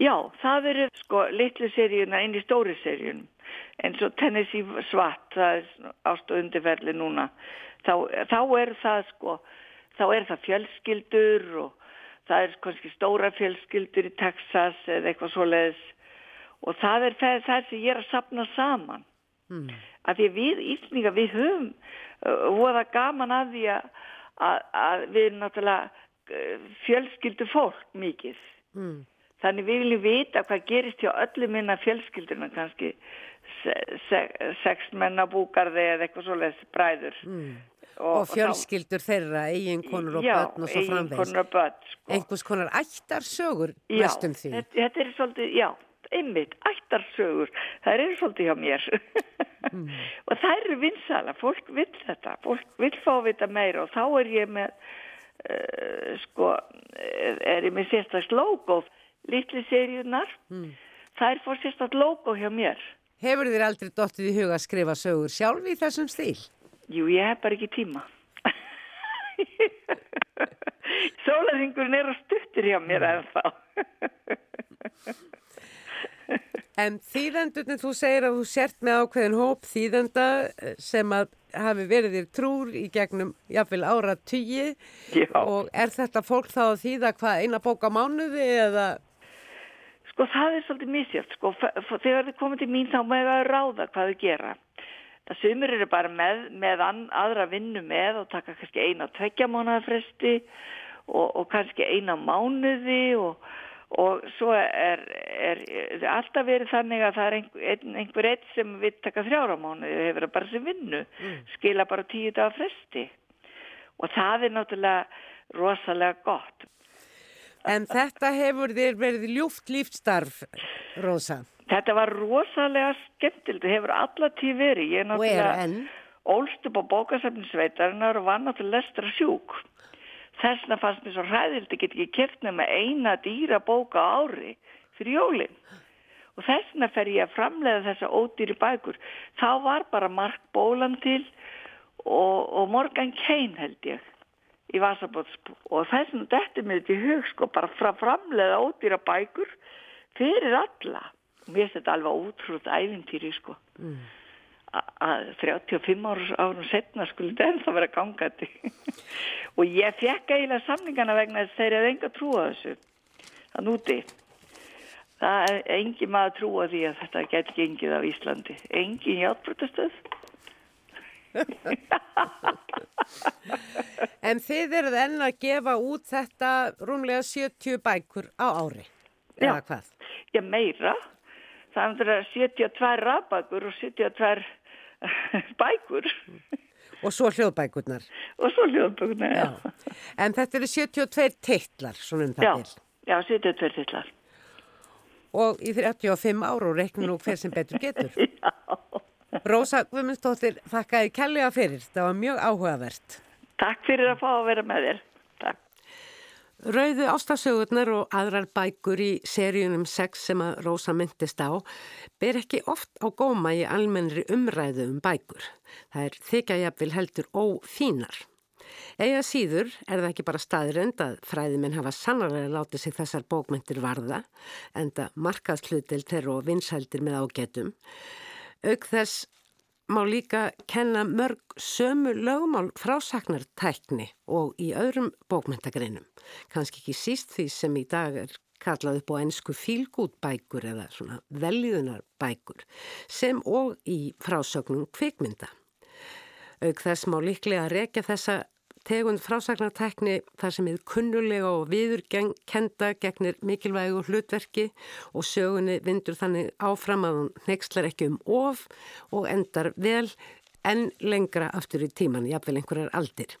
Já, það eru sko litlu seríuna inn í stóri seríun eins og Tennessee Swatt það er ást og undirferli núna. Þá, þá er það sko þá er það fjölskyldur og það er kannski stóra fjölskyldur í Texas eða eitthvað svo leiðis og það er það, það sem ég er að sapna saman. Mm. af því við Íslinga við höfum uh, voða gaman að því að, að, að við erum náttúrulega uh, fjölskyldu fólk mikið. Mm. þannig við viljum vita hvað gerist hjá öllum minna fjölskylduna kannski se, se, sex mennabúkarði eða eitthvað svo leiðis bræður. Mm Og, og fjölskyldur þeirra, eiginkonur og börn og svo framvegs. Já, eiginkonur og börn, sko. Einhvers konar ættarsögur mestum því. Já, þetta, þetta er svolítið, já, einmitt, ættarsögur. Það eru svolítið hjá mér. mm. og það eru vinsala, fólk vil þetta, fólk vil fá vita meira og þá er ég með, uh, sko, er ég með sérstaklega logo, litli seríunar, mm. það er fór sérstaklega logo hjá mér. Hefur þér aldrei dóttið í huga að skrifa sögur sjálf í þessum stíl? Jú, ég hef bara ekki tíma. Sólaringurinn er að stuttir hjá mér en þá. en þýðendurinn, þú segir að þú sért með ákveðin hóp þýðenda sem að hafi verið þér trúr í gegnum jáfnveil ára tugi og er þetta fólk þá að þýða hvað eina bók á mánuði eða... Sko það er svolítið misjöft, sko þegar þið komið til mín þá með að ráða hvað þið gera. Það sumur eru bara með, með an, aðra vinnu með og taka kannski eina tveggja mánuðafresti og, og kannski eina mánuði og, og svo er, er, er alltaf verið þannig að það er einhver, einhver eitt sem vil taka þrjára mánuði hefur það bara sem vinnu, mm. skila bara tíu dagar fresti og það er náttúrulega rosalega gott. En þetta hefur þér verið ljúft líftstarf, Rósa? Þetta var rosalega skemmtilegt, það hefur allatíð verið. Ég er náttúrulega ólst upp á bókasafninsveitarinnar og var náttúrulega lestra sjúk. Þessna fannst mér svo hræðild, ég get ekki kert með eina dýra bóka ári fyrir jólinn. Og þessna fer ég að framlega þessa ódýri bækur. Þá var bara Mark Bólan til og, og Morgan Kane held ég í Vasabótsbú og þess að þetta er mér til hug sko bara frá framlega ódýra bækur fyrir alla mér finnst þetta alveg ótrútt æfintýri sko. Mm. að 35 árum, árum setna skulle þetta ennþá vera gangandi. Og ég fekk eiginlega samningana vegna þess að þeir hefði enga trú á þessu. Það núti það er engi maður trú á því að þetta getur gengið af Íslandi. Engin hjálpbrutastöð En þið eruð enn að gefa út þetta rúmlega 70 bækur á ári, Já. Já, meira. Það er 72 rafbækur og 72 bækur. Og svo hljóðbækurnar. Og svo hljóðbækurnar, já. já. En þetta eru 72 teitlar, svona um það til. Já, 72 teitlar. Og í 35 ára og reiknum nú hver sem betur getur. já. Rósa Guðmundsdóttir, þakka þið kellega fyrir. Það var mjög áhugavert. Takk fyrir að fá að vera með þér. Rauðu ástasögurnar og aðrar bækur í seríunum 6 sem að Rósa myndist á ber ekki oft á góma í almennri umræðu um bækur. Það er þykja jafnvel heldur ófínar. Ega síður er það ekki bara staðrend að fræðiminn hafa sannarlega látið sig þessar bókmyndir varða, enda markaðslutil þeirra og vinsældir með ágetum. Auk þess má líka kenna mörg sömu lögmál frásagnartækni og í öðrum bókmyndagreinum. Kanski ekki síst því sem í dag er kallað upp á ennsku fílgútbækur eða svona veljiðunarbækur sem og í frásögnum kvikmynda. Auk þess má líklega rekja þessa tegund frásagnartækni þar sem er kunnulega og viðurkenda gegnir mikilvægu hlutverki og sögunni vindur þannig áfram að hún nexlar ekki um of og endar vel en lengra aftur í tíman, jafnvel einhverjar aldir.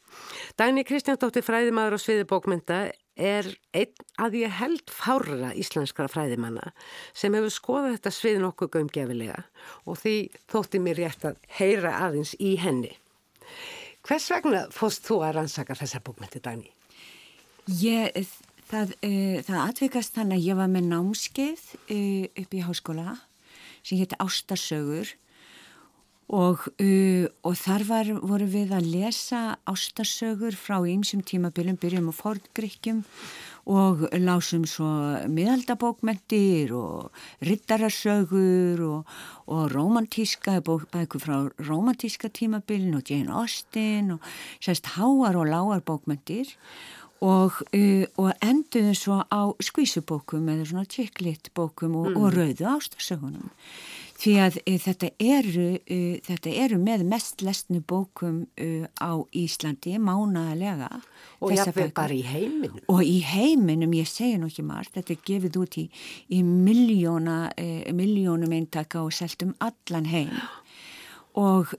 Dæni Kristjándóttir fræðimaður á sviði bókmynda er einn að ég held fárra íslenskara fræðimanna sem hefur skoðað þetta svið nokkuð gömgefilega og því þótti mér rétt að heyra aðeins í henni. Hvers vegna fóst þú að rannsaka þessar bókmyndir, Dani? Ég, það, uh, það atvikast þannig að ég var með námskeið uh, upp í háskóla sem hétti Ástarsögur og, uh, og þar var, voru við að lesa Ástarsögur frá ýmsum tímabilum, byrjum á Fordgrykkjum og lásum svo miðaldabókmentir og rittararsögur og, og romantíska bækur frá romantíska tímabilin og Jane Austen og sérst háar og lágar bókmentir og, uh, og enduðum svo á skvísubókum eða svona tjekklitt bókum og, mm. og rauðu ástarsögunum því að e, þetta, eru, e, þetta eru með mest lesnu bókum e, á Íslandi mánaðalega og jáfnveg bara í heiminum. Og í heiminum, ég segi nú ekki margt þetta er gefið út í, í miljóna, miljónum eintaka og seltum allan heim. Og,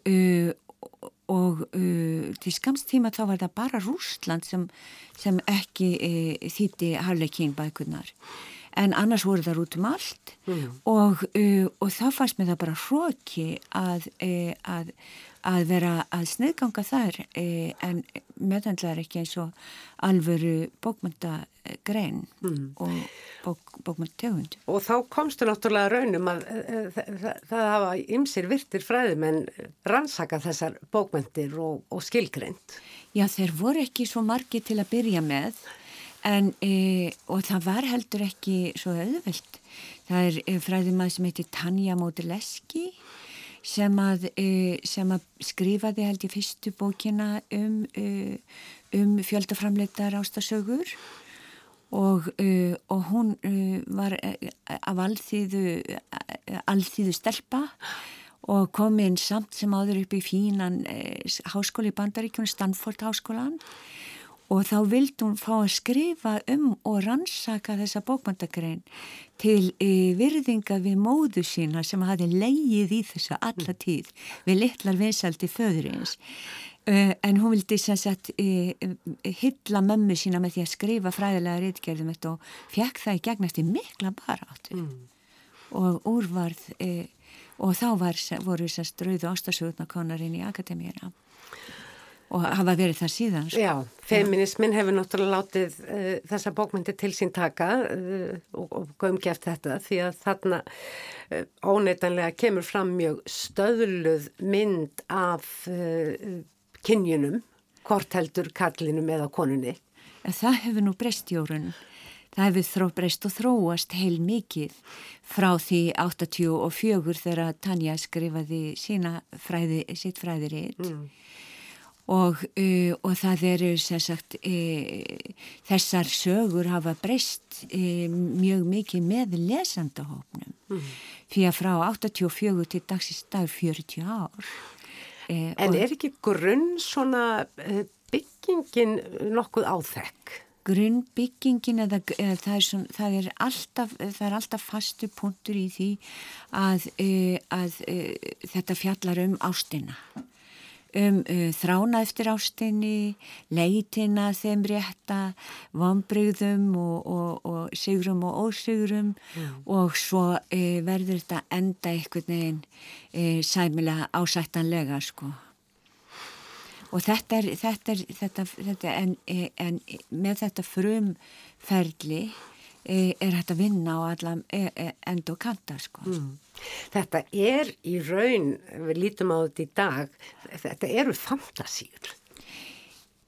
og uh, til skamstíma þá var það bara Rúsland sem, sem ekki uh, þýtti Harleikín bækunar en annars voru það út um allt mm. og, uh, og þá fannst mér það bara hróki að, uh, að, að vera að sniðganga þar uh, en meðhandlar ekki eins og alvöru bókmyndagrein mm. og bók, bókmyndategund. Og þá komstu náttúrulega raunum að það hafa ymsir virtir fræðum en rannsaka þessar bókmyndir og, og skilgreint. Já, þeir voru ekki svo margi til að byrja með En, e, og það var heldur ekki svo auðvöld. Það er e, fræðumað sem heitir Tanja Mótileski sem e, sem að skrifaði held í fyrstu bókina um, e, um fjöldaframleitar ástasögur og, e, og hún e, var af alþýðu, alþýðu stelpa og kom inn samt sem áður upp í fínan háskóli í Bandaríkjum, Stanford háskólan og þá vildi hún fá að skrifa um og rannsaka þessa bókmyndagrein til e, virðinga við móðu sína sem hafi leið í þessa alla tíð við litlar vinsaldi föðurins e, en hún vildi sem sagt e, hylla mömmu sína með því að skrifa fræðilega reytgerðum og fekk það í gegn eftir mikla baráttu. Mm. og úrvarð og þá var, voru þessast drauðu ástasugurnakonarinn í akademíina og hafa verið það síðan. Sko. Já, feminismin hefur náttúrulega látið uh, þessa bókmyndi til sín taka uh, og, og gömgeft þetta því að þarna uh, óneitanlega kemur fram mjög stöðluð mynd af kynjunum, hvort heldur kallinum eða konunni. Það hefur nú breyst jórun. Það hefur þró breyst og þróast heil mikið frá því 84 þegar Tanja skrifaði sína fræði, sitt fræðirinn. Mm og, uh, og það eru sagt, uh, þessar sögur hafa breyst uh, mjög mikið með lesandahópnum mm. fyrir að frá 84 til dagsins dag 40 ár En er ekki grunn svona byggingin nokkuð áþekk? grunnbyggingin eða, eða það, er svona, það, er alltaf, það er alltaf fastu punktur í því að, að, að þetta fjallar um ástina um uh, þrána eftir ástinni, leitina þeim rétta, vonbrygðum og, og, og sigurum og ósigurum mm. og svo uh, verður þetta enda einhvern veginn uh, sæmilega ásættanlega sko. Og þetta er, þetta er, þetta, þetta en, en með þetta frumferli er hægt að vinna á allam e, e, end og kanta sko. Mm. Þetta er í raun, við lítum á þetta í dag, þetta eru fantasíur.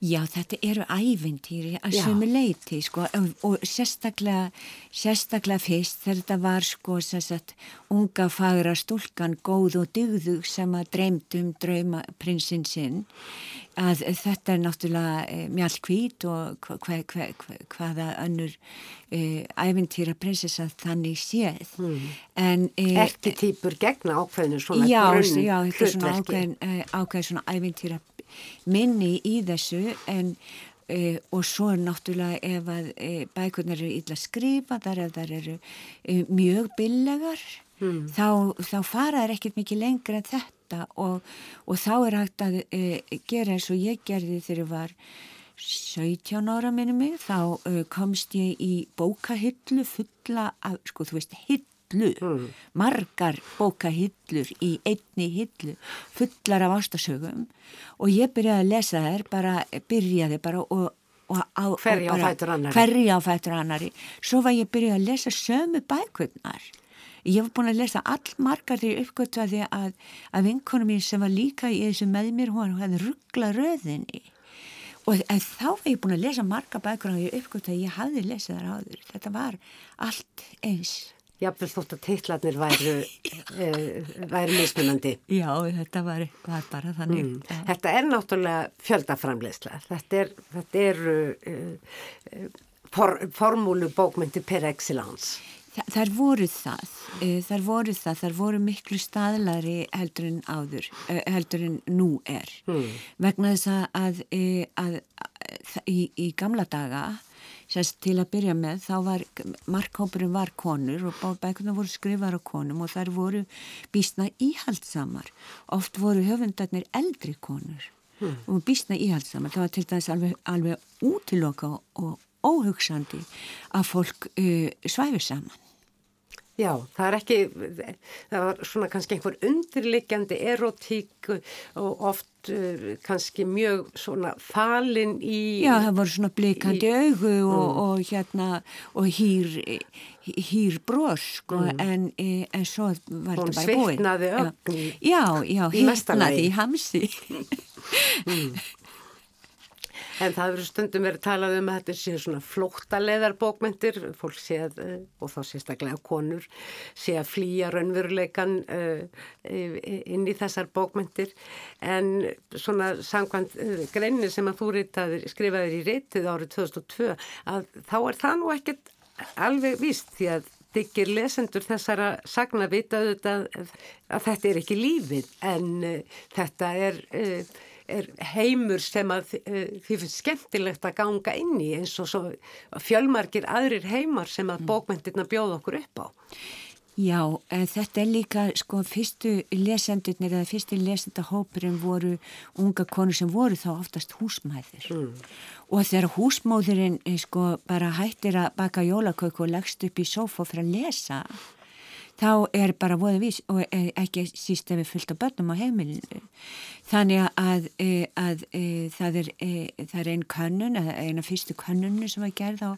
Já, þetta eru ævintýri að sömu leiti sko og, og sérstaklega, sérstaklega fyrst þetta var sko sagt, unga fagra stúlkan góð og dygðug sem að dreymt um drauma prinsinn sinn að þetta er náttúrulega eh, mjallkvít og hva, hva, hva, hvaða önnur e, ævintýra prinsessa þannig séð mm. en e, Erti týpur gegna ákveðinu svona já, grunn já, þetta er svona ákveðin, ákveðin svona ævintýra minni í þessu en e, og svo er náttúrulega ef að e, bækurnar eru illa skrifaðar ef þar eru e, mjög billegar mm. þá, þá fara þær ekkert mikið lengra en þetta og, og þá er hægt að e, gera eins og ég gerði þegar ég var 17 ára minnum mig. Þá e, komst ég í bókahyllu fulla af, sko þú veist, hyll hillu, mm. margar bókahillur í einni hillu fullar af ástasögum. Og ég byrjaði að lesa þær bara, byrjaði bara og hverja á fætur annari hverja á fætur annari svo var ég byrjaði að lesa sömu bækurnar ég hef búin að lesa all margar því uppgötvaði að, að vinkonum mín sem var líka í þessu með mér hún hefði ruggla röðinni og þá hef ég búin að lesa margar bækur og ég uppgötvaði að ég hafði lesað þar áður þetta var allt eins Jáfnveg þótt að teitlarnir væru, e, væru mismunandi. Já, þetta var, var bara þannig. Mm. Þetta er náttúrulega fjöldaframleysla. Þetta er, þetta er e, for, formúlu bókmyndi per excellence. Þa, þar voru það, e, þar voru það, þar voru miklu staðlari heldur en áður, heldur en nú er. Mm. Vegna þess að, að, að í, í gamla daga sérst til að byrja með þá var, markhópurinn var konur og bækuna voru skrifar á konum og þær voru býstna íhaldsamar oft voru höfundarnir eldri konur hmm. og býstna íhaldsamar það var til dæs alveg, alveg útiloka og óhugsandi að fólk uh, svæfi saman Já, það er ekki, það var svona kannski einhver undirlikjandi erotík og oft uh, kannski mjög svona falin í... Já, það voru svona blikandi í, augu og, mm. og hérna og hýr, hýr bros sko mm. en, e, en svo var þetta bara búið. Hún svitnaði ögn já, já, hýrnaði í hamsi. mm. En það verður stundum verið talað um að þetta sé svona flóttaleðar bókmyndir, fólk sé að, eh, og þá sérstaklega konur, sé að flýja raunveruleikan uh, inn í þessar bókmyndir. En svona sangkvæmt uh, greinir sem að þú ritaðir, skrifaðir í reytið árið 2002, að þá er það nú ekkert alveg víst því að diggir lesendur þessara sagna vitaðu þetta að þetta er ekki lífið en uh, þetta er er heimur sem að eh, því finnst skemmtilegt að ganga inn í eins og fjölmarkir aðrir heimar sem að mm. bókmyndirna bjóða okkur upp á. Já, þetta er líka, sko, fyrstu lesendurnir eða fyrstu lesendahópurinn voru unga konur sem voru þá oftast húsmæðir mm. og þegar húsmóðurinn, eh, sko, bara hættir að baka jólaköku og leggst upp í sófa fyrir að lesa þá er bara voða vís og e, ekki síst ef við fyllt á börnum á heimilinu. Þannig að, e, að, að e, það, er, er einn könnun, eina fyrstu könnunu sem var gerð á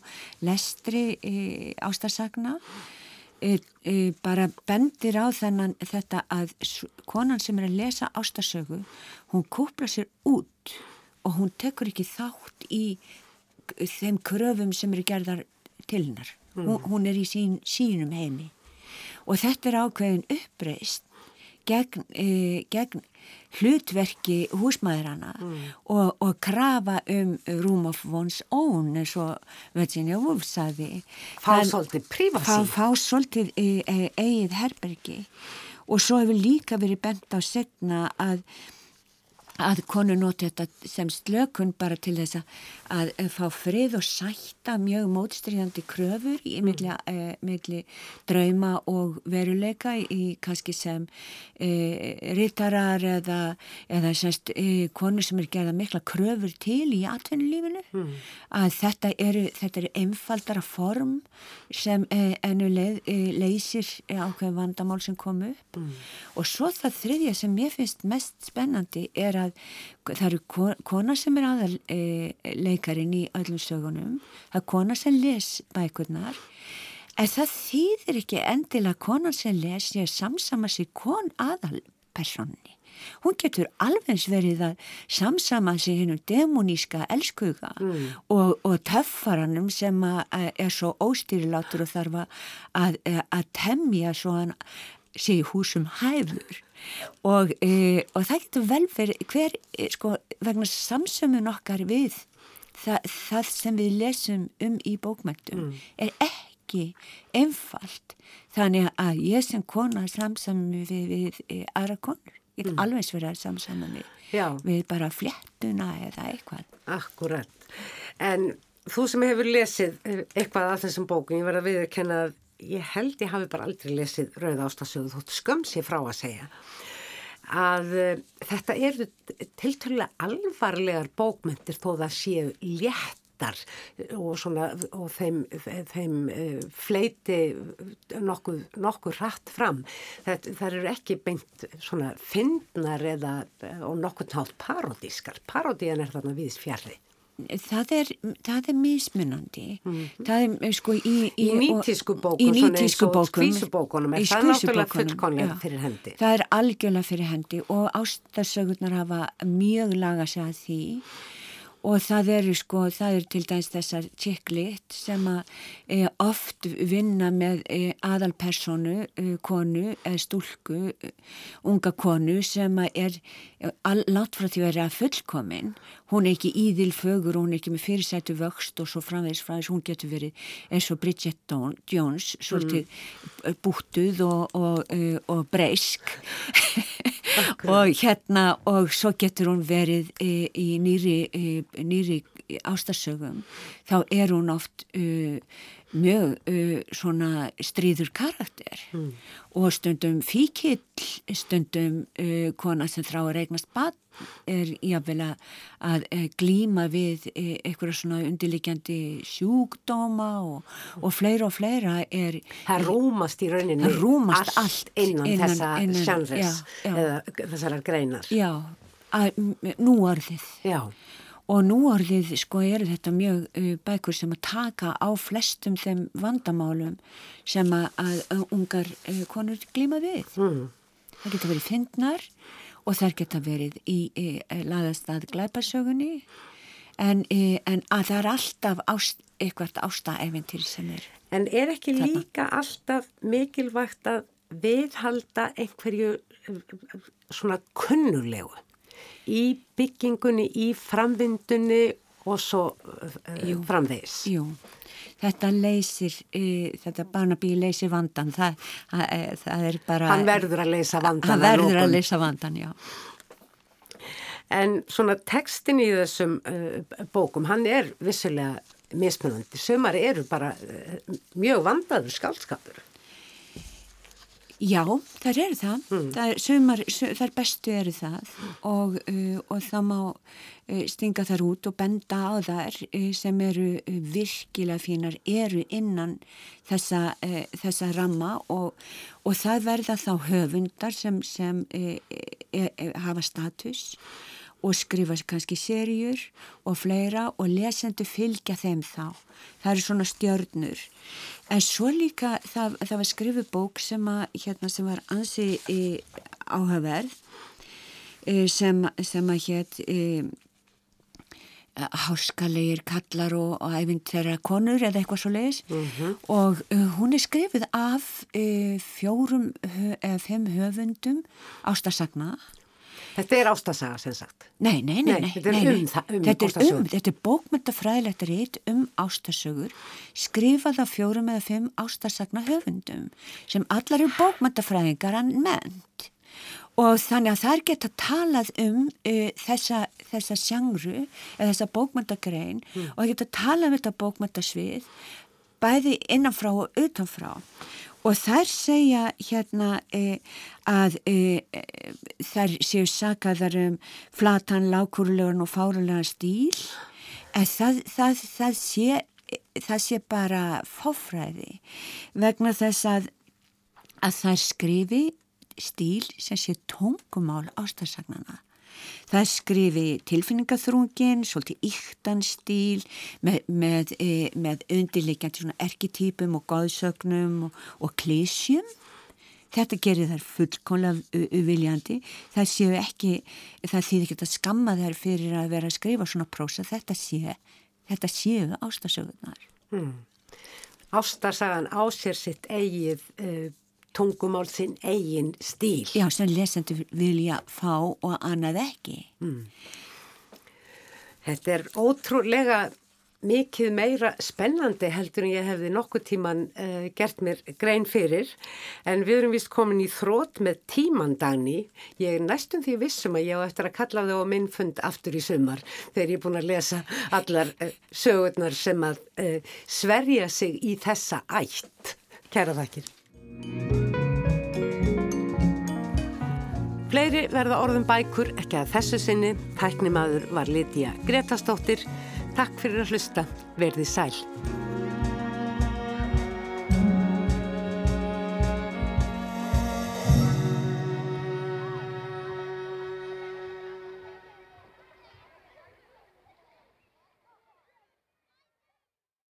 lestri ástarsagna bara bendir á þennan þetta að konan sem er að lesa ástarsögu, hún kúpla sér út og hún tekur ekki þátt í þeim kröfum sem eru gerðar til hennar. Mm. Hún, hún er í sín, sínum heimi og þetta er ákveðin uppreist gegn, e, gegn hlutverki húsmaðurana mm. og, og krafa um room of one's own eins og Virginia Woolf saði fá svolítið prífasi fá, fá svolítið e, e, eigið herbergi. Og svo hefur líka verið bent á setna að að konu noti þetta sem slökun bara til þess að fá frið og sætta mjög mótstríðandi kröfur í milli, mm. e, milli drauma og veruleika í kannski sem e, rittarar eða, eða semst e, konu sem er gerða mikla kröfur til í atvinnulífinu mm. að þetta eru, þetta eru einfaldara form sem ennu leið, leysir ákveð vandamál sem kom upp mm. og svo það þriðja sem ég finnst mest spennandi er að að það eru kona sem er aðal e, leikarin í öllum sögunum, það er kona sem les bækurnar en það þýðir ekki endilega konan sem les ég samsama sig kon aðal personni. Hún getur alveg verið að samsama sig hennum demoníska elskuga mm. og, og töffaranum sem er svo óstýrilátur og þarf að, að temja svo hann sé í húsum hæfur. Og, e, og það getur vel verið hver, e, sko, vegna samsömmun okkar við það, það sem við lesum um í bókmæntum mm. er ekki einfalt. Þannig að ég sem kona samsömmu við, við e, aðra konur. Ég get mm. alveg verið að samsömmu við, við bara fléttuna eða eitthvað. Akkurat, en þú sem hefur lesið eitthvað af þessum bókum, ég verði að viðkenna að ég held ég hafi bara aldrei lesið Rauða ástasögu þótt skömsi frá að segja að uh, þetta eru tilturlega alvarlegar bókmyndir þó það séu léttar og, svona, og þeim, þeim uh, fleiti nokkuð, nokkuð rætt fram. Það, það eru ekki beint svona fyndnar eða og nokkuð nátt parodískar. Parodían er þarna viðs fjarrri. Það er, það er mismunandi. Mm -hmm. það er sko í í, í nýtísku bókum í nýtísku bókum í skvísubókunum er það er algjörlega fyrir hendi og ástarsögurnar hafa mjög laga sig að því og það eru sko, það eru til dæmis þessar tjekklitt sem að e, oft vinna með e, aðalpersonu, e, konu eða stúlku, unga konu sem að er látt frá því að vera fullkomin hún er ekki íðil fögur, hún er ekki með fyrirsætu vöxt og svo framvegs framvegs hún getur verið eins og Bridget Jones svolítið mm. búttuð og, og, e, og breysk. Og hérna og svo getur hún verið í, í nýri, nýri ástasögum þá er hún oft uh, mjög uh, svona stríður karakter. Mm. og stundum fíkill, stundum uh, kona sem þrá að regnast bann er jáfnvel að, að glíma við eitthvað svona undirlikjandi sjúkdóma og, og fleira og fleira er Það rúmast í rauninni rúmast allt, allt innan, innan þessa sjálfis eða þessar greinar. Já, að, núorðið. Já og núorðið sko eru þetta mjög uh, bækur sem að taka á flestum þeim vandamálum sem að, að ungar uh, konur glíma við. Mm. Það geta verið fyndnar og þær geta verið í, í, í laðastað glæpasögunni en, en að það er alltaf ást, eitthvað ástaeventyr sem er. En er ekki þarna. líka alltaf mikilvægt að viðhalda einhverju svona kunnulegu? Í byggingunni, í framvindunni og svo uh, framvegis. Jú, þetta leysir, uh, þetta barnabí leysir vandan, það, uh, það er bara... Hann verður að leysa vandan. Hann verður að leysa vandan, já. En svona tekstin í þessum bókum, hann er vissulega mismunandi. Sumari eru bara mjög vandaður skálskapur. Já, þar eru það. Mm. Það, er, sumar, þar bestu eru það og, uh, og það má uh, stinga þar út og benda á þar uh, sem eru uh, virkilega fínar, eru innan þessa, uh, þessa ramma og, og það verða þá höfundar sem, sem uh, hafa status og skrifa kannski serjur og fleira og lesendu fylgja þeim þá. Það eru svona stjörnur. En svo líka það, það var skrifið bók sem, að, hérna, sem var ansi e, áhaverð e, sem, sem að hétt e, háskalegir kallar og, og æfint þeirra konur eða eitthvað svo leiðis mm -hmm. og uh, hún er skrifið af uh, fjórum eða fimm höfundum ástasagna Þetta er ástasaga sem sagt. Nei, nei, nei. nei þetta er um, um þetta er um, þetta er bókmyndafræðilegt rít um ástasögur skrifað af fjórum eða fimm ástasagna höfundum sem allar eru bókmyndafræðingar að ment og þannig að þær geta talað um uh, þessa, þessa sjangru eða þessa bókmyndagrein mm. og geta talað um þetta bókmyndasvið bæði innanfrá og utanfrá og þær segja hérna e, að e, þær séu sakaðar um flatan, lákurlegun og fárulega stíl. Það, það, það, sé, það sé bara fáfræði vegna þess að, að þær skrifi stíl sem sé tungumál ástasagnana Það skrifi tilfinningaþrungin, svolítið yktanstíl með, með, e, með undirleikjandi svona erketýpum og góðsögnum og, og klísjum. Þetta gerir þær fullkonlega uviljandi. Það séu ekki, það þýðir ekki að skamma þær fyrir að vera að skrifa svona prósa. Þetta séu, þetta séu ástasögurnar. Hmm. Ástasagan á sér sitt eigið uh, tungumál sinn eigin stíl. Já, sem lesendur vilja fá og annað ekki. Mm. Þetta er ótrúlega mikið meira spennandi heldur en ég hefði nokkuð tíman uh, gert mér grein fyrir en við erum vist komin í þrótt með tímandagni ég er næstum því vissum að ég á eftir að kalla þau á minn fund aftur í sumar þegar ég er búin að lesa allar uh, sögurnar sem að uh, sverja sig í þessa ætt Kæra þakkir Fleiri verða orðum bækur ekki að þessu sinni. Tæknimaður var Lítiða Gretastóttir. Takk fyrir að hlusta. Verði sæl.